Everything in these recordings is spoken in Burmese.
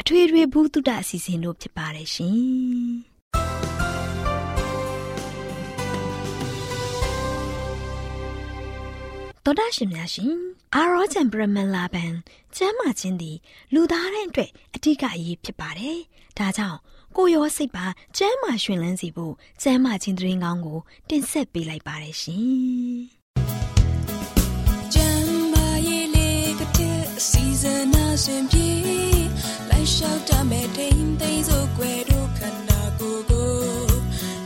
အထွေထွေဘုဒ္ဓအစီအစဉ်တို့ဖြစ်ပါတယ်ရှင်တော်ဒရှင်များရှင်အာရောချံပရမလာဘန်ကျမ်းမာခြင်းသည်လူသားတိုင်းအတွက်အထူးအရေးဖြစ်ပါတယ်။ဒါကြောင့်ကိုရောစိတ်ပါကျမ်းမာရှင်လန်းစီဖို့ကျမ်းမာခြင်းတရင်ကောင်းကို တင်ဆက်ပေးလိုက်ပါတယ်ရှင်။ကျမ်းမာရေးလေးကတဲ့စီဇနာရှင်ပြေ လျှောက်တမဲ့ထိန်သိမ်းစို့ွယ်တို့ခန္ဓာကိုယ်ကို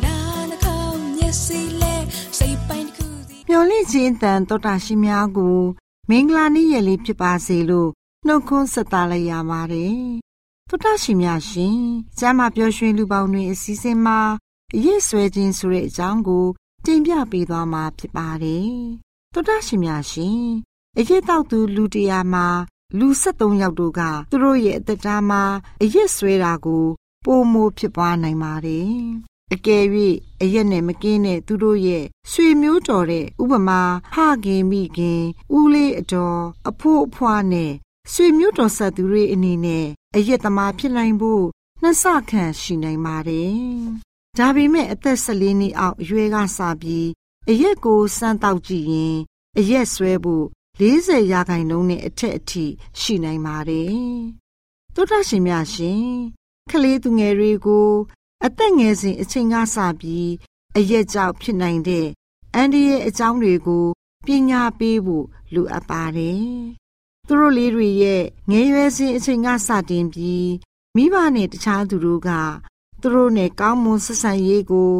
နာနှကောင်းမျက်စိလဲစိတ်ပိုင်းတစ်ခုစီမျော်လင့်ခြင်းတန်တော်တာရှိများကိုမင်္ဂလာနေ့ရက်လေးဖြစ်ပါစေလို့နှုတ်ခွန်းဆက်သလိုက်ရပါတယ်တော်တာရှိများရှင်ကျမ်းမာပျော်ရွှင်လူပေါင်းတွေအစည်းအဝေးမှာအရေးဆွဲခြင်းဆိုတဲ့အကြောင်းကိုတင်ပြပေးသွားမှာဖြစ်ပါတယ်တော်တာရှိများရှင်အရေးတောက်သူလူတရာမှာ လူ73ယောက်တို့ကသူတို့ရဲ့အသက်တာမှာအရက်ဆွဲတာကိုပိုမိုဖြစ်ပွားနိုင်ပါတယ်။အကယ်၍အရက်နဲ့မကင်းတဲ့သူတို့ရဲ့ဆွေမျိုးတော်တဲ့ဥပမာဖခင်မိခင်ဦးလေးအတော်အဖိုးအဖွားနဲ့ဆွေမျိုးတော်ဆက်သူတွေအနေနဲ့အရက်သမားဖြစ်နိုင်ဖို့နှစ်ဆခန့်ရှိနိုင်ပါတယ်။ဒါပေမဲ့အသက်14နှစ်အောက်အရွယ်ကစပြီးအရက်ကိုစမ်းတောက်ကြည့်ရင်အရက်ဆွဲဖို့ 40ရာခိုင်နှုန်းနဲ့အထက်အထိရှိနိုင်ပါတယ်။သောတာရှင်များရှင်ကလေးသူငယ်တွေကို အသက်ငယ်စဉ်အချိန်ကစပြီးအရက်ကြောင့်ဖြစ်နိုင်တဲ့အန္တရာယ်အကြောင်းတွေကိုပညာပေးဖို့လိုအပ်ပါတယ်။သူတို့လေးတွေရဲ့ငယ်ရွယ်စဉ်အချိန်ကစတင်ပြီးမိဘနဲ့တခြားသူတို့ကသူတို့နဲ့ကောင်းမွန်ဆက်ဆံရေးကို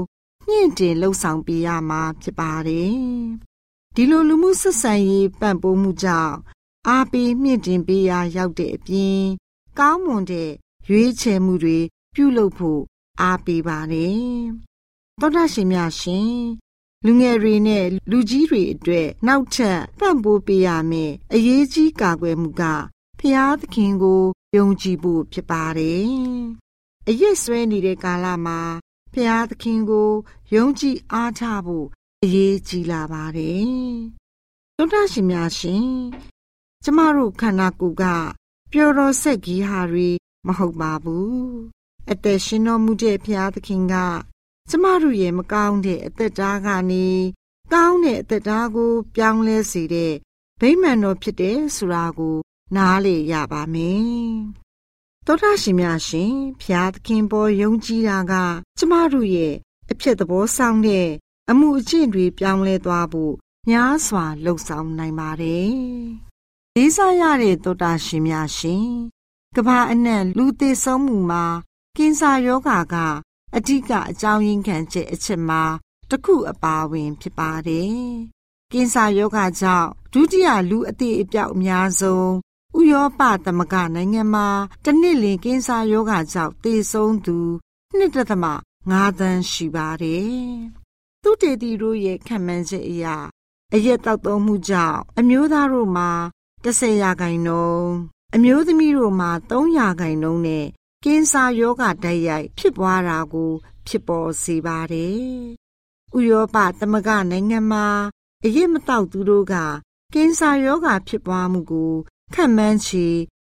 မြင့်တင်လှုပ်ဆောင်ပေးရမှာဖြစ်ပါတယ် ဒီလိုလူမှုဆက်ဆံရေးပံ့ပိုးမှုကြောင့်အားပေးမြင့်တင်ပေးရာရောက်တဲ့အပြင်ကောင်းမွန်တဲ့ရွေးချယ်မှုတွေပြုလုပ်ဖို့အားပေးပါတယ်။သောတာရှင်များရှင်လူငယ်တွေနဲ့လူကြီးတွေအတွက်နောက်ထပ်ပံ့ပိုးပေးရမယ်အရေးကြီးကာကွယ်မှုကဖျားသခင်ကိုယုံကြည်ဖို့ဖြစ်ပါတယ်။အယစ်ဆွဲနေတဲ့ကာလမှာဖျားသခင်ကိုယုံကြည်အားထားဖို့ အရေးကြီးလာပါတယ်။သုဒ္ဓရှင်များရှင်ကျမတို့ခန္ဓာကိုယ်ကပျော်တော်ဆက်ကြီးဟာတွေမဟုတ်ပါဘူး။အသက်ရှင်တော်မူတဲ့ဘုရားသခင်ကကျမတို့ရဲ့မကောင်းတဲ့အသက်တားကနေကောင်းတဲ့အသက်တားကို ပြောင်းလဲစေတဲ့ဗိမာန်တော်ဖြစ်တဲ့ဆိုတာကို နားလေရပါမယ်။သောတာရှင်များရှင်ဘုရားသခင်ပေါ်ယုံကြည်တာက ကျမတို့ရဲ့အဖြစ်သဘောဆောင်တဲ့ အမှုအကျင့်တွေပြောင်းလဲသွားဖို့များစွာလှုံ့ဆော်နိုင်ပါတယ်။လေးစားရတဲ့သောတာရှင်များရှင်ကဘာအနှံ့လူသေးဆုံးမှုမှာကင်ဆာယောဂါကအဓိကအကြောင်းရင်းခံချက်အချက်မှာတစ်ခုအပါဝင် ဖြစ်ပါတယ်။ကင်ဆာယောဂါကြောင့်ဒုတိယလူအသေးအပြောက်အများဆုံးဥရောပသမဂနိုင်ငံမှာတစ်နှစ်လကင်ဆာယောဂါကြောင့်သေဆုံးသူ2.5သန်းရှိပါတယ်။ သူတေတီတို့ရဲ့ခံမှန်းချက်အရအရက်တောက်သုံးမှုကြောင့်အမျိုးသားတို့မှာ10ရာခိုင်နှုန်းအမျိုးသမီးတို့မှာ3ရာခိုင်နှုန်းနဲ့ကင်ဆာယောဂတိုက်ရိုက်ဖြစ်ပွားတာကို ဖြစ်ပေါ်စေပါတယ်။ဥရောပသမဂနိုင်ငံမှာအရက်မတောက်သူတို့ကကင်ဆာယောဂဖြစ်ပွားမှုကိုခန့်မှန်းချေ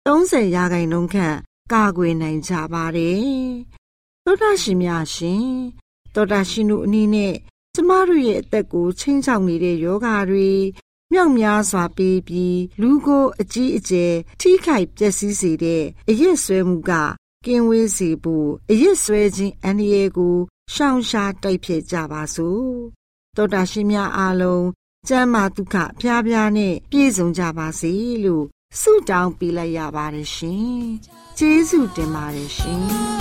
30ရာခိုင်နှုန်းခန့်ကာကွယ်နိုင်ကြပါတယ်။သောတာရှင်များရှင်သောတာရှင်တို့အနေနဲ့ ကျမတို့ရဲ့အသက်ကိုချိန်ချောက်နေတဲ့ယောဂါတွေမြောက်များစွာပေးပြီးလူကိုအကြီးအကျယ်ထိခိုက်ပျက်စီးစေတဲ့အရက်ဆွဲမှုကကင်းဝေးစေဖို့အရစ်ဆွဲခြင်းအန္တရာယ်ကိုရှောင်ရှားတိုက်ဖြစ်ကြပါစို့တောတာရှင်များအားလုံးကျမ်းမာဒုက္ခဖျားဖျားနဲ့ပြည့်စုံကြပါစေလို့ဆုတောင်းပေးလိုက်ရပါတယ်ရှင်ကျေးဇူးတင်ပါတယ်ရှင်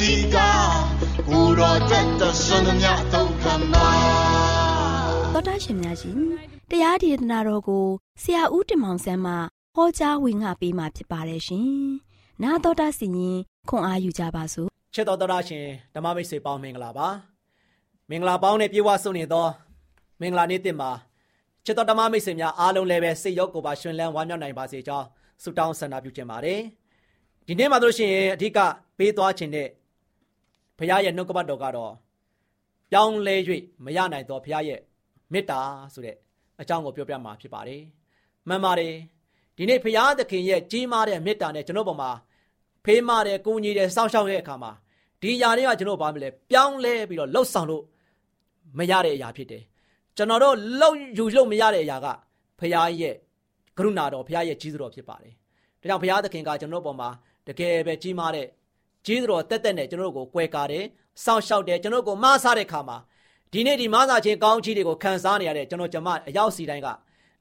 သက်အဒီကကိုတော်တက်တဆွမ်းမြတ်သုံးခမတော်တာရှင်များရှင်တရားဒေသနာတော်ကိုဆရာဦးတင်မောင်ဆန်းမှဟောကြားဝင်ငါပေးมาဖြစ်ပါတယ်ရှင်။နာတော်တာစီရင်ခွန်အားယူကြပါစို့။ချစ်တော်တော်ရှင်ဓမ္မမိတ်ဆွေပေါင်းမင်္ဂလာပါ။မင်္ဂလာပေါင်းနဲ့ပြေဝဆုံနေသောမင်္ဂလာနေ့တင်မှာချစ်တော်ဓမ္မမိတ်ဆွေများအားလုံးလည်းပဲစိတ်ရောကိုယ်ပါရှင်လန်းဝမ်းမြောက်နိုင်ပါစေကြောင်းဆုတောင်းဆန္ဒပြုချင်ပါတယ်။ဒီနေ့မှာတို့ရှင်အဓိကပေးသွားခြင်းတဲ့ ဘုရားရဲ့နှုတ်ကပတ်တော်ကတော့ပြောင်းလဲ၍မရနိုင်သောဘုရားရဲ့မေတ္တာဆိုတဲ့အကြောင်းကိုပြောပြမှာဖြစ်ပါတယ်။မှန်ပါတယ်။ဒီနေ့ဘုရားသခင်ရဲ့ကြီးမားတဲ့မေတ္တာနဲ့ကျွန်တော်ပေါ်မှာဖေးမာတဲ့ကိုကြီးတဲ့စောင့်ရှောက်တဲ့အခါမှာဒီຢာတွေကကျွန်တော်ဘာမလဲပြောင်းလဲပြီးတော့လှုပ်ဆောင်လို့မရတဲ့အရာဖြစ်တယ်။ကျွန်တော်တို့လှုပ်ယူလို့မရတဲ့အရာကဘုရားရဲ့ကရုဏာတော်ဘုရားရဲ့ကြီးစွာတော်ဖြစ်ပါတယ်။ဒါကြောင့်ဘုရားသခင်ကကျွန်တော်ပေါ်မှာတကယ်ပဲကြီးမားတဲ့ ကြီးစွာတော်တက်တက်နဲ့ကျွန်တော်တို့ကိုကွယ်ကာတယ်စောင့်ရှောက်တယ်ကျွန်တော်ကိုမဆားတဲ့ခါမှာဒီနေ့ဒီမဆာခြင်းကောင်းချီးတွေကိုခံစားနေရတဲ့ကျွန်တော်ကျမအရောက်စီတိုင်းက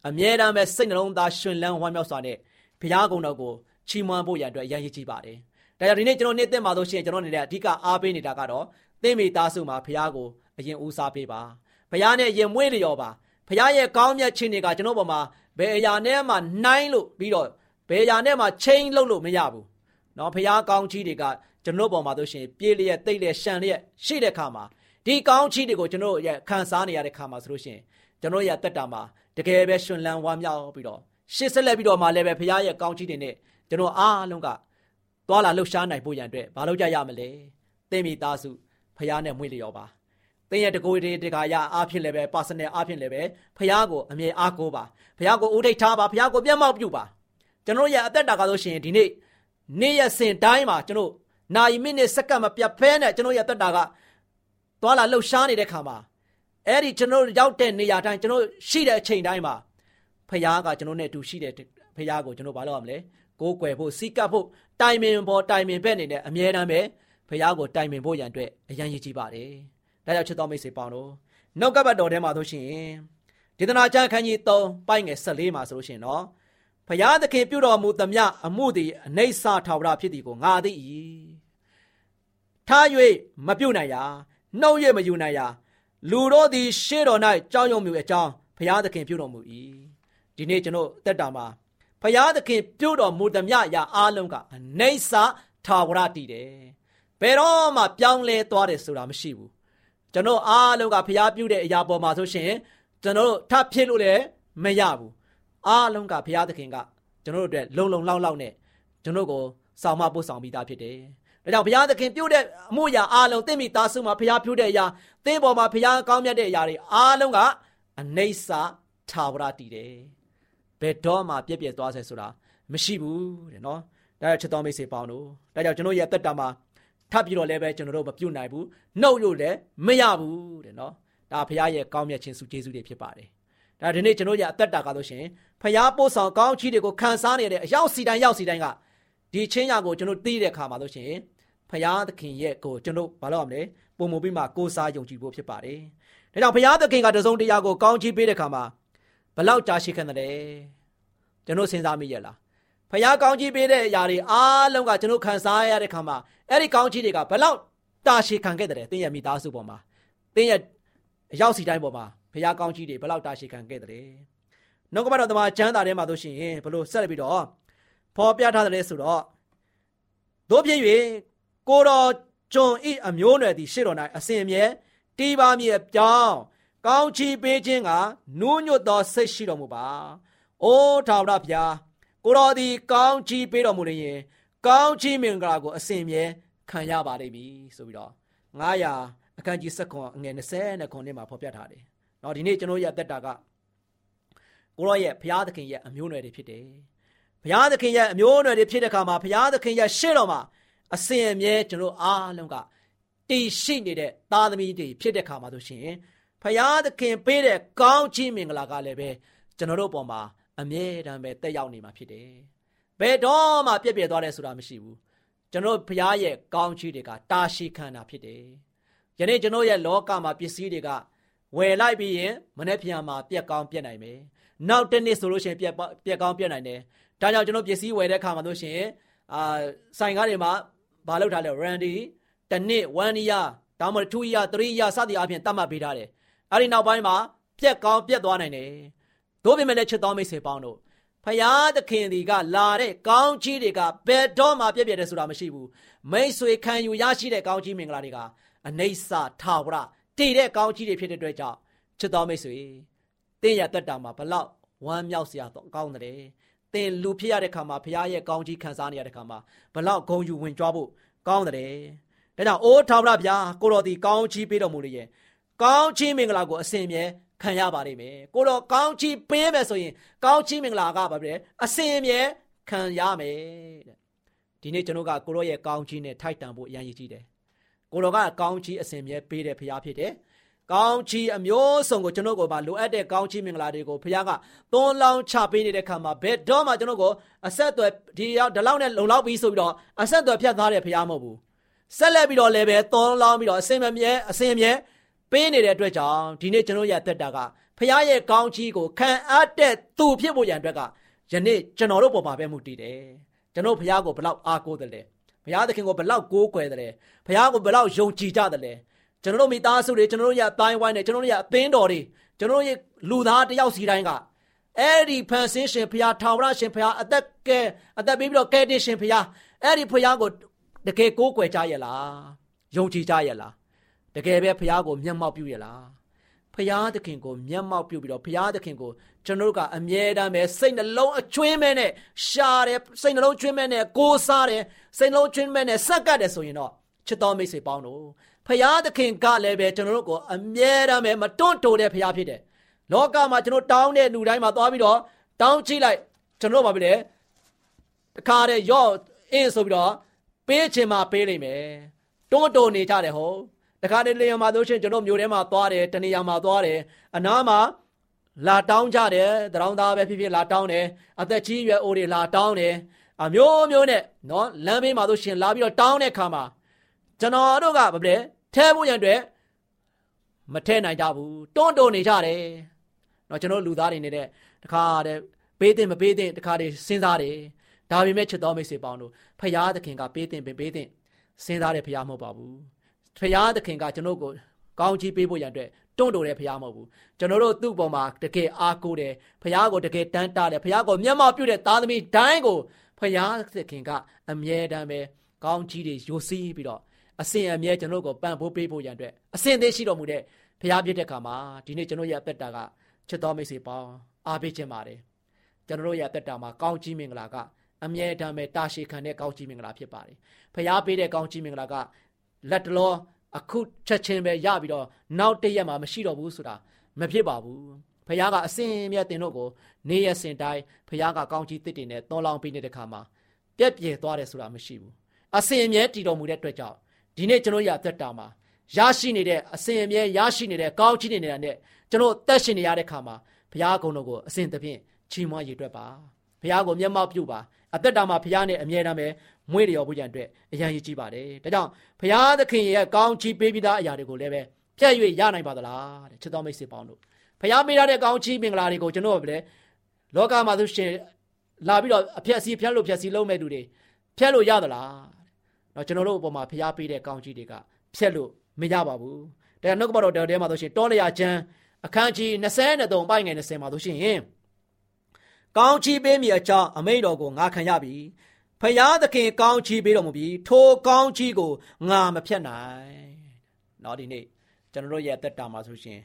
အမြဲတမ်းပဲစိတ်နှလုံးသားရှင်လန်းဝမ်းမြောက်စွာနဲ့ဘုရားကုံတော်ကိုချီးမွမ်းဖို့ရန်အတွက်အရန်ရည်ကြည်ပါတယ်။ဒါကြောင့်ဒီနေ့ကျွန်တော်နေ့သက်မှာဆိုရှင်ကျွန်တော်နေတဲ့အဓိကအားပေးနေတာကတော့သင်မိသားစုမှာဘုရားကိုအရင်ဦးစားပေးပါ။ဘုရားနဲ့ရင်မွေးလျော်ပါ။ဘုရားရဲ့ကောင်းမြတ်ခြင်းတွေကကျွန်တော်ပေါ်မှာဘယ်အရာနဲ့မှနှိုင်းလို့ပြီးတော့ဘယ်အရာနဲ့မှချိန်လို့လို့မရဘူး။နော်ဘုရားကောင်းချီးတွေက ကျွန်တော်ပေါ်မှာဆိုရှင်ပြေးလျက်တိတ်လျက်ရှံလျက်ရှိတဲ့ခါမှာဒီကောင်းချီးတွေကိုကျွန်တော်ရဲ့ခံစားနေရတဲ့ခါမှာဆိုလို့ရှိရင်ကျွန်တော်ရဲ့တက်တာမှာတကယ်ပဲရှင်လန်းဝါမြောက်ပြီးတော့ရှေ့ဆက်လက်ပြီးတော့မှလည်းပဲဘုရားရဲ့ကောင်းချီးတွေနဲ့ကျွန်တော်အားလုံးကသွာလာလှုပ်ရှားနိုင်ဖို့ရန်အတွက်မလုပ်ကြရမလဲသင်မိသားစုဘုရားနဲ့မွေးလျော်ပါသင်ရဲ့တကိုယ်တည်းတခါရအားဖြင့်လည်းပဲ personal အားဖြင့်လည်းပဲဘုရားကိုအမြဲအားကိုးပါဘုရားကိုဦးထိတ်ထားပါဘုရားကိုမျက်မှောက်ပြုပါကျွန်တော်ရဲ့အသက်တာကဆိုရှင်ဒီနေ့နေ့ရက်စဉ်တိုင်းမှာကျွန်တော် နာရီမိနစ်စက္ကန့်မပြတ်ဖဲနဲ့ကျွန်တော်ရဲ့အသက်တာကသွာလာလှုပ်ရှားနေတဲ့ခါမှာအဲ့ဒီကျွန်တော်ရောက်တဲ့နေရာတိုင်းကျွန်တော်ရှိတဲ့အချိန်တိုင်းမှာဖခင်ကကျွန်တော်နဲ့အတူရှိတဲ့ဖခင်ကိုကျွန်တော်ဘာလုပ်ရမလဲကိုးကွယ်ဖို့စီကပ်ဖို့တိုင်ပင်ပေါ်တိုင်ပင်ဘက်နေတဲ့အမြဲတမ်းပဲဖခင်ကိုတိုင်ပင်ဖို့ရန်အတွက်အရန်ရည်ကြီးပါတယ်ဒါကြောင့်ချစ်တော်မိတ်ဆွေပေါင်းတို့နောက်ကပတ်တော်ထဲမှာဆိုရှင်ဒေသနာကျမ်းခန်းကြီး3ပိုက်ငယ်14မှာဆိုလို့ရှင်နော်ဖျားသခင်ပြုတော်မူသမျှအမှုသည်အနေဆာထာဝရဖြစ်သည်ကိုငါသိ၏ ထား၍မပြုတ်နိုင်ရာနှုတ်၍မယူနိုင်ရာလူတို့သည်ရှေ့တော်၌ကြောက်ရွံ့မှုအကြောင်းဘုရားသခင်ပြုတော်မူ၏ဒီနေ့ကျွန်တော်တက်တာမှာဘုရားသခင်ပြုတော်မူသမျှရာအားလုံးကအနေဆာထာဝရတည်တယ်ဘယ်တော့မှပြောင်းလဲသွားတယ်ဆိုတာမရှိဘူးကျွန်တော်အားလုံးကဘုရားပြုတဲ့အရာပေါ်မှာဆိုရှင်ကျွန်တော်ထပ်ဖြစ်လို့လည်းမရဘူးအားလုံးကဘုရားသခင်ကကျွန်တော်တို့အတွက်လုံလုံလောက်လောက်နဲ့ကျွန်တော်ကိုဆောင်မပို့ဆောင်ပြီးသားဖြစ်တယ် ဒါကြောင့်ဘုရားသခင်ပြုတဲ့အမှုရာအားလုံးသင်မိသားစုမှာဘုရားပြုတဲ့အရာသင်ပေါ်မှာဘုရားကောင်းမြတ်တဲ့အရာတွေအားလုံးကအနိစ္စထာဝရတည်တယ်။ဘယ်တော့မှပြည့်ပြည့်သွားဆဲဆိုတာမရှိဘူးတဲ့နော်။ဒါကြောင့်ချစ်တော်မိတ်ဆွေပေါင်းတို့ဒါကြောင့်ကျွန်တော်ရဲ့တက်တာမှာထပ်ပြီးတော့လည်းပဲကျွန်တော်တို့မပြုတ်နိုင်ဘူး။နှုတ်လို့လည်းမရဘူးတဲ့နော်။ဒါဘုရားရဲ့ကောင်းမြတ်ခြင်းစုကျေးဇူးတွေဖြစ်ပါတယ်။ဒါဒီနေ့ကျွန်တော်ရဲ့အသက်တာကလို့ရှင်ဘုရားပို့ဆောင်ကောင်းချီးတွေကိုခံစားနေတဲ့အရောက်စီတိုင်းရောက်စီတိုင်းကဒီချင်းရာကိုကျွန်တော်သိတဲ့အခါမှာလို့ရှင်ဖ ရာသခင်ရဲ့ကိုကျွန်တော်ဘာလို့ရမလဲပုံမပြီးမှကိုးစားယုံကြည်ဖို့ဖြစ်ပါတယ်။ဒါကြောင့်ဖရာသခင်ကတစုံတရာကိုကောင်းချီးပေးတဲ့အခါမှာဘလောက်ကြာရှိခဲ့တယ်ကျွန်တော်စဉ်းစားမိရလား။ဖရာကောင်းချီးပေးတဲ့အရာတွေအားလုံးကကျွန်တော်ခံစားရတဲ့ခါမှာအဲ့ဒီကောင်းချီးတွေကဘလောက်တာရှည်ခံခဲ့တယ်တင်းရဲ့မိသားစုပေါ်မှာတင်းရဲ့အရောက်စီတိုင်းပေါ်မှာဖရာကောင်းချီးတွေဘလောက်တာရှည်ခံခဲ့တယ်။နောက်ကမှတော့တမန်ကျမ်းစာထဲမှာဆိုရှင်ဘလို့ဆက်ပြီးတော့ဖော်ပြထားတယ်ဆိုတော့တို့ဖြစ်၍ ကိုတော်ကျွန်ဤအမျိုးနွယ်သည်ရှေ့တော်၌အစဉ်အမြဲတီးပါမည်အကြောင်းကောင်းချီးပေးခြင်းကနူးညွတ်သောစိတ်ရှိတော်မူပါ။အိုးထာဝရဘုရားကိုတော်သည်ကောင်းချီးပေးတော်မူလျင်ကောင်းချီးမင်္ဂလာကိုအစဉ်အမြဲခံရပါလိမ့်မည်ဆိုပြီးတော့900အခန်းကြီး7ခွန်အငယ်20နဲ့ခွန်နဲ့မှာဖော်ပြထားတယ်။နော်ဒီနေ့ကျွန်တော်ရဲ့အသက်တာကကိုရောရဲ့ဘုရားသခင်ရဲ့အမျိုးနွယ်တွေဖြစ်တယ်။ဘုရားသခင်ရဲ့အမျိုးနွယ်တွေဖြစ်တဲ့အခါမှာဘုရားသခင်ရဲ့ရှေ့တော်မှာ အစဉ်အမြဲကျွန်တော်အားလုံးကတည်ရှိနေတဲ့သားသမီးတွေဖြစ်တဲ့ခါမှာဆိုရှင်ဖရာသခင်ပေးတဲ့ကောင်းချီးမင်္ဂလာကလည်းပဲကျွန်တော်တို့ပေါ်မှာအမြဲတမ်းပဲတက်ရောက်နေမှာဖြစ်တယ်။ဘယ်တော့မှပြည့်ပြည့်သွားတယ်ဆိုတာမရှိဘူး။ကျွန်တော်ဖရာရဲ့ကောင်းချီးတွေကတာရှိခံတာဖြစ်တယ်။ယနေ့ကျွန်တော်ရဲ့လောကမှာပစ္စည်းတွေကဝယ်လိုက်ပြီးရင်မနေ့ပြန်မှာပြက်ကောင်းပြက်နိုင်မယ်။နောက်တစ်နေ့ဆိုလို့ရှိရင်ပြက်ပြက်ကောင်းပြက်နိုင်တယ်။ဒါကြောင့်ကျွန်တော်ပစ္စည်းဝယ်တဲ့အခါမှာလို့ရှိရင်အာဆိုင်ကားတွေမှာ ဘာလုပ်ထားလဲ Randy တစ်နှစ်1 year ဒါမှမဟုတ်2 year 3 year စသည်အပြင်တတ်မှတ်ပေးထားတယ်အဲ့ဒီနောက်ပိုင်းမှာပြက်ကောင်းပြက်သွားနိုင်တယ်တို့ပြင်မဲ့လည်းချစ်တော်မိတ်ဆွေပေါင်းတို့ဖယားသခင်ဒီကလာတဲ့ကောင်းကြီးတွေကဘယ်တော့မှပြည့်ပြည့်တယ်ဆိုတာမရှိဘူးမိတ်ဆွေခံယူရရှိတဲ့ကောင်းကြီးမင်္ဂလာတွေကအနိစ္စထာဝရတည်တဲ့ကောင်းကြီးတွေဖြစ်တဲ့အတွက်ကြောင့်ချစ်တော်မိတ်ဆွေတင်းရတက်တာမှာဘလောက်ဝမ်းမြောက်စရာတော့ကောင်းတယ် တင်လူဖြစ်ရတဲ့ခါမှာဖရားရဲ့ကောင်းကြီးခံစားနေရတဲ့ခါမှာဘလောက်ဂုံယူဝင်ကြွားဖို့ကောင်းတယ်ဒါကြောင့်အိုးထာဝရဘုရားကိုတော်ဒီကောင်းချီးပေးတော်မူလို့ရဲ့ကောင်းချီးမင်္ဂလာကိုအစဉ်မြဲခံရပါလိမ့်မယ်ကိုတော်ကောင်းချီးပေးမယ်ဆိုရင်ကောင်းချီးမင်္ဂလာကဘာဖြစ်လဲအစဉ်မြဲခံရမယ်တဲ့ဒီနေ့ကျွန်တော်ကကိုတော်ရဲ့ကောင်းချီးနဲ့ထိုက်တန်ဖို့အရန်ရည်ကြီးတယ်ကိုတော်ကကောင်းချီးအစဉ်မြဲပေးတဲ့ဘုရားဖြစ်တယ် ကောင်းချီးအမျိုးစုံကိုကျွန်တော်ကိုပါလိုအပ်တဲ့ကောင်းချီးမင်္ဂလာတွေကိုဘုရားကသွန်းလောင်းချပေးနေတဲ့ခါမှာဘယ်တော့မှကျွန်တော်ကိုအဆက်အသွယ်ဒီရောက်ဒီလောက်နဲ့လုံလောက်ပြီးဆိုပြီးတော့အဆက်အသွယ်ဖြတ်သားတဲ့ဘုရားမဟုတ်ဘူးဆက်လက်ပြီးတော့လည်းပဲသွန်းလောင်းပြီးတော့အစင်မမြဲအစင်မြဲပေးနေတဲ့အတွက်ကြောင့်ဒီနေ့ကျွန်တော်ရသက်တာကဖခင်ရဲ့ကောင်းချီးကိုခံအပ်တဲ့သူဖြစ်ဖို့ရန်အတွက်ကယနေ့ကျွန်တော်တို့ပေါ်မှာပဲမှုတည်တယ်ကျွန်တော်ဖခင်ကိုဘလောက်အားကိုးတယ်လဲဘုရားသခင်ကိုဘလောက်ကိုးကွယ်တယ်လဲဘုရားကိုဘလောက်ယုံကြည်ကြတယ်လဲ ကျွန်တော်တို့မိသားစုတွေကျွန်တော်တို့ရဲ့အတိုင်းဝိုင်းတွေကျွန်တော်တို့ရဲ့အသင်းတော်တွေကျွန်တော်တို့ရဲ့လူသားတယောက်စီတိုင်းကအဲ့ဒီဖန်ဆင်းရှင်ဘုရားထာဝရရှင်ဘုရားအသက်ကဲအသက်ပေးပြီးတော့ကဲတင်ရှင်ဘုရားအဲ့ဒီဘုရားကိုတကယ်ကိုးကွယ်ကြရဲ့လားယုံကြည်ကြရဲ့လားတကယ်ပဲဘုရားကိုမျက်မှောက်ပြုရဲ့လားဖရာသခင်ကိုမျက်မှောက်ပြုပြီးတော့ဖရာသခင်ကိုကျွန်တော်တို့ကအမြဲတမ်းပဲစိတ်နှလုံးအချွင်းမဲ့နဲ့ရှာတယ်စိတ်နှလုံးချွင်းမဲ့နဲ့ကိုးစားတယ်စိတ်နှလုံးချွင်းမဲ့နဲ့ဆက်ကပ်တယ်ဆိုရင်တော့ချစ်တော်မိတ်ဆွေပေါင်းတို့ ဖရာသခင်ကလည်းပဲကျွန်တော်တို့ကိုအမြဲတမ်းပဲမတွန့်တိုတဲ့ဖရာဖြစ်တယ်လောကမှာကျွန်တော်တောင်းတဲ့လူတိုင်းမှာသွားပြီးတော့တောင်းကြည့်လိုက်ကျွန်တော်တို့ဘာဖြစ်လဲတခါတည်းရော့အင်းဆိုပြီးတော့ပေးချင်မှပေးနိုင်မယ်တွန့်တိုနေကြတယ်ဟုတ်တခါတည်းလေယာဉ်မှာဆိုရှင်ကျွန်တော်မျိုးထဲမှာသွားတယ်တနေရာမှာသွားတယ်အနားမှာလာတောင်းကြတယ်တရောင်းသားပဲဖြစ်ဖြစ်လာတောင်းတယ်အသက်ကြီးရွယ်အိုတွေလာတောင်းတယ်အမျိုးမျိုးနဲ့နော်လမ်းဘေးမှာဆိုရှင်လာပြီးတော့တောင်းတဲ့ခါမှာကျွန်တော်တို့ကဘာလဲ ထဲဖို့ရန်အတွက်မထဲနိုင်ကြဘူးတွန်းတုံနေကြတယ်နော်ကျွန်တော်လူသားတွေနေတဲ့တခါတည်းပေးတဲ့မပေးတဲ့တခါတည်းစဉ်းစားတယ်ဒါပေမဲ့ချစ်တော်မိတ်ဆွေပေါင်းတို့ဖရာသခင်ကပေးတဲ့ပေးတဲ့စဉ်းစားတဲ့ဖရာမဟုတ်ပါဘူးဖရာသခင်ကကျွန်တော်ကိုကောင်းချီးပေးဖို့ရန်အတွက်တွန့်တိုတဲ့ဖရာမဟုတ်ဘူးကျွန်တော်တို့သူ့ပေါ်မှာတကယ်အားကိုးတယ်ဖရာကိုတကယ်တန်းတားတယ်ဖရာကိုမျက်မှောက်ပြုတဲ့သားသမီးတိုင်းကိုဖရာသခင်ကအမြဲတမ်းပဲကောင်းချီးတွေယိုစီးပြီးတော့ အစဉ်အမြဲကျွန်တော်ကိုပံ့ပိုးပေးဖို့ရန်အတွက်အစဉ်သေးရှိတော်မူတဲ့ဖရာပြည့်တဲ့ခါမှာဒီနေ့ကျွန်တော်ရဲ့အသက်တာကချစ်တော်မိတ်ဆွေပေါင်းအားပေးခြင်းပါတယ်ကျွန်တော်ရဲ့အသက်တာမှာကောင်းချီးမင်္ဂလာကအမြဲတမ်းပဲတာရှည်ခံတဲ့ကောင်းချီးမင်္ဂလာဖြစ်ပါတယ်ဖရာပေးတဲ့ကောင်းချီးမင်္ဂလာကလက်တလောအခုချက်ချင်းပဲရပြီးတော့နောက်တရက်မှမရှိတော့ဘူးဆိုတာမဖြစ်ပါဘူးဖခင်ကအစင်မြတ်တင်တို့ကိုနေရစင်တိုင်းဖခင်ကကောင်းကြီးတစ်တင်နဲ့သွန်လောင်းပေးနေတဲ့ခါမှာပြက်ပြဲသွားတယ်ဆိုတာမရှိဘူးအစင်အမြဲတည်တော်မူတဲ့အတွက်ကြောင့် ဒီနေ့ကျွန်တော်ရအသက်တာမှာရရှိနေတဲ့အစင်အမြဲရရှိနေတဲ့ကောင်းချီးနေတဲ့နဲ့ကျွန်တော်တက်ရှင်နေရတဲ့ခါမှာဘုရားကုံတော်ကိုအစဉ်သဖြင့်ချီးမွမ်းရည်တွက်ပါဘုရားကိုမျက်မှောက်ပြုပါအသက်တာမှာဘုရားနဲ့အမြဲတမ်းပဲမွေးလျော်ဖို့ရန်အတွက်အရန်ရည်ကြည့်ပါတယ်ဒါကြောင့်ဘုရားသခင်ရဲ့ကောင်းချီးပေးပြီးသားအရာတွေကိုလည်းပဲပြည့်၍ရနိုင်ပါသလားတဲ့ချစ်တော်မိတ်ဆွေပေါင်းတို့ဘုရားပေးထားတဲ့ကောင်းချီးမင်္ဂလာတွေကိုကျွန်တော်ကလည်းလောကမှာဆိုရှင်လာပြီးတော့အဖြက်စီးဖြတ်လို့ဖြက်စီးလုံးမဲ့သူတွေဖြတ်လို့ရသလား နော်ကျွန်တော်တို့အပေါ်မှာဖျားပေးတဲ့ကောင်းကြီးတွေကဖြက်လို့မရပါဘူးဒါကနှုတ်ကပတော်တော်ထဲမှာဆိုရှင်တောလျာချမ်းအခန်းကြီး23ပိုင်းငယ်20မှာဆိုရှင်ကောင်းချီးပေးမိအကြောင်းအမိန့်တော်ကိုငါခံရပြီဖယားသခင်ကောင်းချီးပေးတော်မူပြီးထိုကောင်းချီးကိုငါမဖြတ်နိုင်။နော်ဒီနေ့ကျွန်တော်တို့ရဲ့အသက်တာမှာဆိုရှင်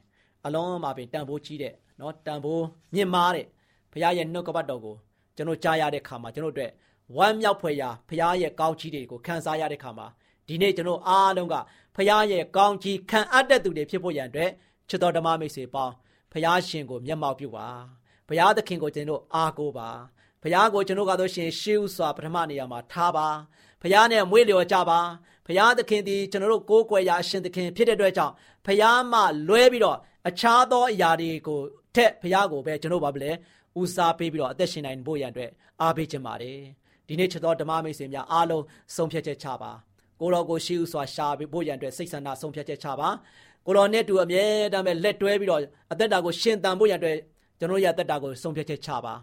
အလုံးမှာပင်တန်ဖိုးကြီးတဲ့နော်တန်ဖိုးမြင့်မားတဲ့ဖယားရဲ့နှုတ်ကပတ်တော်ကိုကျွန်တော်ကြားရတဲ့ခါမှာကျွန်တော်တို့အတွက် ဝမ်းမြောက်ဖွယ်ရာဖယားရဲ့ကောင်းချီးတွေကိုခံစားရတဲ့ခါမှာဒီနေ့ကျွန်တော်အားလုံးကဖယားရဲ့ကောင်းချီးခံအပ်တဲ့သူတွေဖြစ်ဖို့ရန်အတွက်ချစ်တော်ဓမ္မမိတ်ဆွေပေါင်းဖယားရှင်ကိုမျက်မှောက်ပြုပါဘုရားသခင်ကိုကျွန်တော်အားကိုးပါဘုရားကိုကျွန်တော်ကတော့ရှင်ရှေးဥစွာပထမနေရာမှာထားပါဘုရားနဲ့မွေးလျော်ကြပါဘုရားသခင်ဒီကျွန်တော်တို့ကိုးကွယ်ရာအရှင်သခင်ဖြစ်တဲ့အတွက်ကြောင့်ဘုရားမှလွဲပြီးတော့အခြားသောအရာတွေကိုထက်ဘုရားကိုပဲကျွန်တော်ဘာလဲဦးစားပေးပြီးတော့အသက်ရှင်နိုင်ဖို့ရန်အတွက်အားပေးခြင်းပါတယ် ဒီနေ့ချက်တော်ဓမ္မမိတ်ဆွေများအားလုံးဆုံးဖြတ်ချက်ချပါကိုတော်ကိုရှေးဥစွာရှာဖို့ရန်အတွက်စိတ်ဆန္ဒဆုံးဖြတ်ချက်ချပါကိုတော်နဲ့တူအမြဲတမ်းပဲလက်တွဲပြီးတော့အသက်တာကိုရှင်သန်ဖို့ရန်အတွက်ကျွန်တော်ရတက်တာကိုဆုံးဖြတ်ချက်ချပါ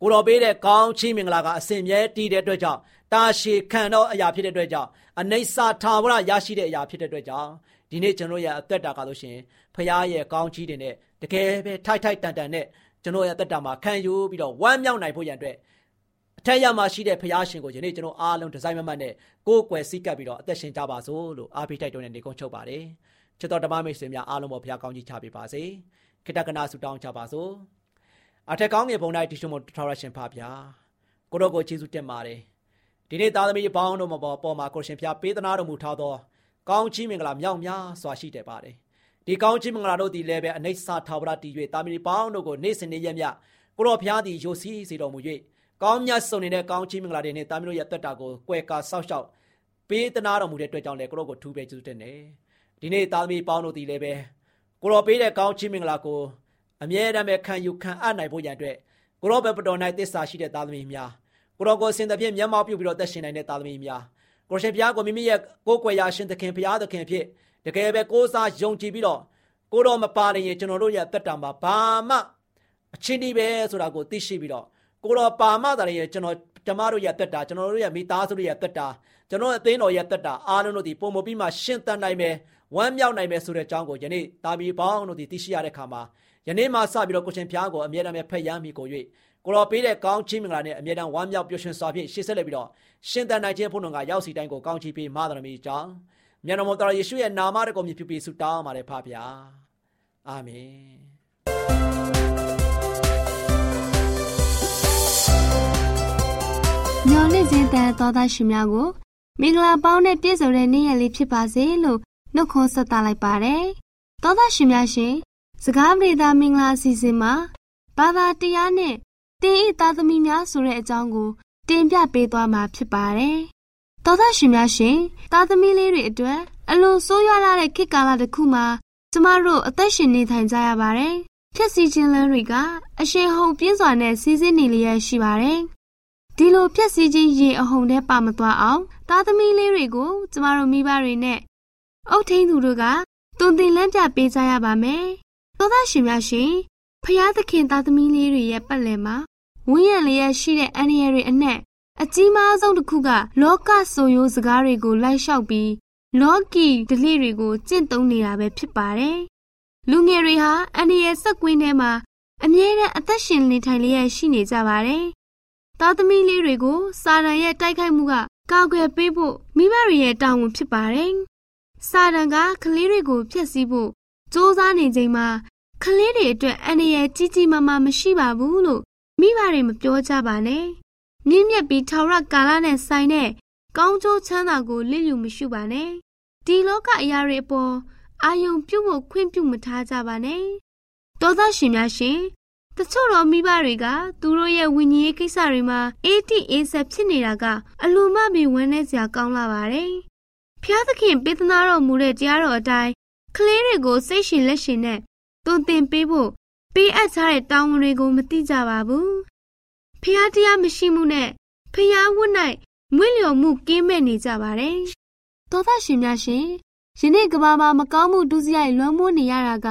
ကိုတော်ပေးတဲ့ကောင်းချီးမင်္ဂလာကအစဉ်မြဲတည်တဲ့အတွက်ကြောင့်တာရှည်ခံတော့အရာဖြစ်တဲ့အတွက်ကြောင့်အနိစ္စထာဝရရရှိတဲ့အရာဖြစ်တဲ့အတွက်ကြောင့်ဒီနေ့ကျွန်တော်ရဲ့အသက်တာကလို့ရှိရင်ဖခင်ရဲ့ကောင်းချီးတွေနဲ့တကယ်ပဲထိုက်ထိုက်တန်တန်နဲ့ကျွန်တော်ရဲ့အသက်တာမှာခံယူပြီးတော့ဝမ်းမြောက်နိုင်ဖို့ရန်အတွက် အထက်ရမှာရှိတဲ့ဖခင်ရှင်ကိုယနေ့ကျွန်တော်အားလုံးဒီဇိုင်းမမတ်နဲ့ကိုယ်ကွယ်စည်းကပ်ပြီးတော့အသက်ရှင်ကြပါစို့လို့အားပေးတိုက်တွန်းတဲ့နေကုန်းချုပ်ပါတယ်ချစ်တော်ဓမ္မမိတ်ဆွေများအားလုံးပေါ်ဖခင်ကောင်းကြီးချပေးပါစေခိတ္တကနာဆုတောင်းကြပါစို့အထက်ကောင်းငယ်ဘုံတိုင်းတရှိမထောရရှင်ဖပါဗျာကိုတော့ကိုကျေးဇူးတင်ပါတယ်ဒီနေ့သားသမီးအပေါင်းတို့မှာပေါ်မှာကိုရှင်ဖျားပေးသနာတော်မူထားသောကောင်းချီးမင်္ဂလာမြောက်များစွာရှိတယ်ပါတယ်ဒီကောင်းချီးမင်္ဂလာတို့ဒီလည်းပဲအနိစ္စထာဝရတည်၍သားသမီးပေါင်းတို့ကိုနေ့စဉ်နေ့ရက်မြကိုတော်ဖျားသည်ယိုစီးစေတော်မူ၍ ကောင်းမြတ်စုံနေတဲ့ကောင်းချီးမင်္ဂလာတွေနဲ့သားသမီးတို့ရဲ့တက်တာကိုကွယ်ကာဆောက်ရှောက်ပေးသနာတော်မူတဲ့အတွက်ကြောင့်လည်းကိုတော်ကိုထူးပဲကျေးဇူးတင်တယ်ဒီနေ့သားသမီးပေါင်းတို့ဒီလည်းပဲကိုတော်ပေးတဲ့ကောင်းချီးမင်္ဂလာကိုအမြဲတမ်းပဲခံယူခံအပ်နိုင်ဖို့ရန်အတွက်ကိုတော်ဘက်ပတော်၌တစ္ဆာရှိတဲ့သားသမီးများကိုတော်ကိုစင်သဖြင့်မျက်မှောက်ပြုပြီးတော့သက်ရှင်နိုင်တဲ့သားသမီးများကိုရှင်ဘုရားကိုမိမိရဲ့ကိုယ်ကွယ်ရာရှင်သခင်ဘုရားသခင်ဖြစ်တကယ်ပဲကိုးစားယုံကြည်ပြီးတော့ကိုတော်မပါရင်ကျွန်တော်တို့ရဲ့တက်တာမှာဘာမှအချင်းဒီပဲဆိုတာကိုသိရှိပြီးတော့ ကိုတော်ပါမတာရဲ့ကျွန်တော်ဓမ္မတို့ရဲ့တက်တာကျွန်တော်တို့ရဲ့မိသားစုတို့ရဲ့တက်တာကျွန်တော်အသင်းတော်ရဲ့တက်တာအားလုံးတို့ဒီပုံမပြီးမှရှင်းတန်နိုင်မယ်ဝမ်းမြောက်နိုင်မယ်ဆိုတဲ့အကြောင်းကိုယနေ့တာမီပေါင်းတို့ဒီသိရှိရတဲ့ခါမှာယနေ့မှစပြီးတော့ကိုရှင်ဖျားကိုအမြဲတမ်းဖက်ရမ်းမိကို၍ကိုတော်ပေးတဲ့ကောင်းချီးမင်္ဂလာနဲ့အမြဲတမ်းဝမ်းမြောက်ပျော်ရွှင်စွာဖြင့်ရှေ့ဆက်လက်ပြီးတော့ရှင်တန်နိုင်ခြင်းဖို့တော်ကရောက်စီတိုင်းကိုကောင်းချီးပေးမတော်မီကြောင်းမြတ်တော်မတော်ယေရှုရဲ့နာမတော်ကိုမြည်ပြပြီးဆုတောင်းပါတယ်ဖပါဗျာအာမင် မျော်လင့်ခြင်းတန်သောသားရှင်များကိုမင်္ဂလာပေါင်းနဲ့ပြည့်စုံတဲ့နေ့ရက်လေးဖြစ်ပါစေလို့နှုတ်ခွန်းဆက်သလိုက်ပါတယ်။သောသားရှင်များရှင်စကားပြေသာမင်္ဂလာအစီအစဉ်မှာဘာသာတရားနဲ့တင်းဤသားသမီးများဆိုတဲ့အကြောင်းကို တင်ပြပေးသွားမှာဖြစ်ပါတယ်။သောသားရှင်များရှင်သားသမီးလေးတွေအတွက်အလွန်ဆိုးရွားလာတဲ့ခေတ်ကာလတစ်ခုမှာကျမတို့အသက်ရှင်နေထိုင်ကြရပါတယ်။ဖြစ်စီခြင်းလန်းတွေကအရှိန်ဟုန်ပြင်းစွာနဲ့စီးဆင်းနေလျက်ရှိပါတယ်။ ဒီလိုဖြက်စီးခြင်းရေအဟုန်ထဲပါမသွားအောင်သားသမီးလေးတွေကိုကျမတို့မိဘတွေနဲ့အုတ်ထင်းသူတို့ကတုံတင်လန်းပြပေးကြရပါမယ်။သောသားရှင်များရှင်ဖျားသခင်သားသမီးလေးတွေရဲ့ပတ်လည်မှာဝင်းရံလျက်ရှိတဲ့အန္တရာယ်တွေအနက်အကြီးမားဆုံးတစ်ခုက လောကဆိုရိုးစကားတွေကိုလိုက်လျှောက်ပြီးလောကီဓလေ့တွေကိုကျင့်သုံးနေတာပဲဖြစ်ပါတယ်။လူငယ်တွေဟာအန္တရာယ်စက်ကွင်းထဲမှာအမြဲတမ်းအသက်ရှင်နေထိုင်လျက်ရှိနေကြပါတယ်။ သားသမီးလေးတွေကိုစာတန်ရဲ့တိုက်ခိုက်မှုကကာကွယ်ပေးဖို့မိဘတွေရဲ့တာဝန်ဖြစ်ပါတယ်။စာတန်ကကလေးတွေကိုဖျက်ဆီးဖို့စ조사နေချိန်မှာကလေးတွေအတွက်အန္တရာယ်ကြီးကြီးမားမားမရှိပါဘူးလို့မိဘတွေမပြောကြပါနဲ့။မြင့်မြတ်ပြီးထာဝရကာလနဲ့ဆိုင်တဲ့ကောင်းကျိုးချမ်းသာကိုလစ်လျူမရှုပါနဲ့။ဒီလောကအရာတွေအပေါ်အာယုံပြုတ်ဖို့ခွင့်ပြုမထားကြပါနဲ့။တောသားရှင်များရှင် တချို့တော့မိဘတွေကသူတို့ရဲ့ဝိညာဉ်ရေးကိစ္စတွေမှာအေးတိအေးဆက်ဖြစ်နေတာကအလိုမမီဝမ်းနေစရာကောင်းလာပါတယ်။ဖျားသခင်ပေးသနာတော်မူတဲ့တရားတော်အတိုင်းကလေးတွေကိုစိတ်ရှင်လက်ရှင်နဲ့သွန်သင်ပေးဖို့ပေးအပ်ထားတဲ့တောင်းဝန်တွေကိုမသိကြပါဘူး။ဖျားတရားမရှိမှုနဲ့ဖျားဝတ်၌မွေ့လျော်မှုကင်းမဲ့နေကြပါတယ်။သောသားရှင်များရှင်ယနေ့ကဘာမှာမကောင်းမှုဒုစရိုက်လွှမ်းမိုးနေရတာက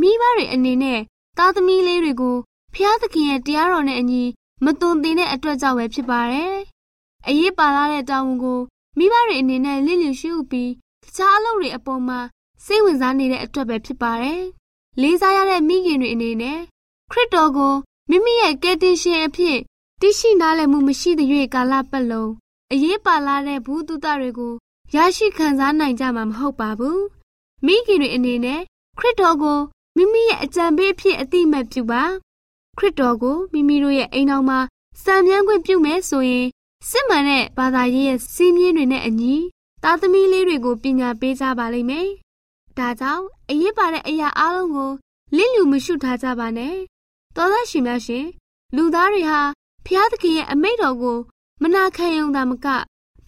မိဘတွေအနေနဲ့ သားသမီးလေးတွေကိုဖျားသခင်ရဲ့တရားတော်နဲ့အညီမသွန်သင်တဲ့အတွက်ကြောင့်ပဲဖြစ်ပါတယ်။အရေးပါလာတဲ့တာဝန်ကိုမိဘတွေအနေနဲ့လစ်လျူရှုပြီးတခြားအလုပ်တွေအပေါ်မှာစိတ်ဝင်စားနေတဲ့အတွက်ပဲဖြစ်ပါတယ်။လေးစားရတဲ့မိခင်တွေအနေနဲ့ခရစ်တော်ကိုမိမိရဲ့ကယ်တင်ရှင်အဖြစ်သိရှိနားလည်မှုမရှိသရွေ့ကာလပတ်လုံးအရေးပါလာတဲ့ဘူးတုတတွေကိုရရှိခံစားနိုင်ကြမှာမဟုတ်ပါဘူး။မိခင်တွေအနေနဲ့ခရစ်တော်ကို မိမိရဲ့အကြံပေးအဖြစ်အတိအမှတ်ပြုပါခရစ်တော်ကိုမိမိတို့ရဲ့အိမ်တော်မှာစံမြန်းခွင့်ပြုမယ်ဆိုရင်စစ်မှန်တဲ့ဘာသာရေးရဲ့စီးမြင်တွေနဲ့အညီသားသမီးလေးတွေကိုပညာပေးကြပါလိမ့်မယ်။ဒါကြောင့်အရေးပါတဲ့အရာအလုံးကိုလစ်လျူမရှုထားကြပါနဲ့။သောသားရှင်များရှင်လူသားတွေဟာဖျားသခင်ရဲ့အမိန့်တော်ကိုမနာခံယုံတာမက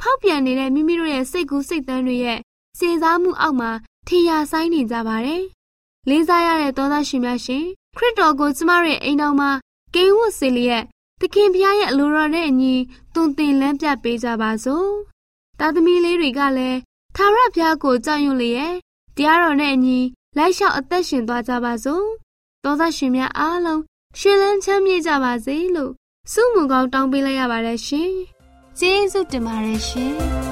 ဖောက်ပြန်နေတဲ့မိမိတို့ရဲ့စိတ်ကူးစိတ်သန်းတွေရဲ့စေစားမှုအောက်မှာထင်ရှားဆိုင်နေကြပါတယ်။ လေးစားရတဲ့သောသားရှင်များရှင်ခရစ်တော်ကိုကျမတို့ရဲ့အိမ်တော်မှာကိန်းဝတ်စေလျက်သခင်ဖျားရဲ့အလိုတော်နဲ့အညီတုံသင်လန်းပြပေးကြပါစို့။သားသမီးလေးတွေကလည်းသာရဖျားကိုကြောက်ရွံ့လျက်တရားတော်နဲ့အညီလိုက်လျှောက်အသက်ရှင်သွားကြပါစို့။သောသားရှင်များအားလုံးရှင်လန်းချမ်းမြေ့ကြပါစေလို့စုမုံကောင်းတောင်းပေးလိုက်ရပါတယ်ရှင်။ကျေးဇူးတင်ပါတယ်ရှင်။။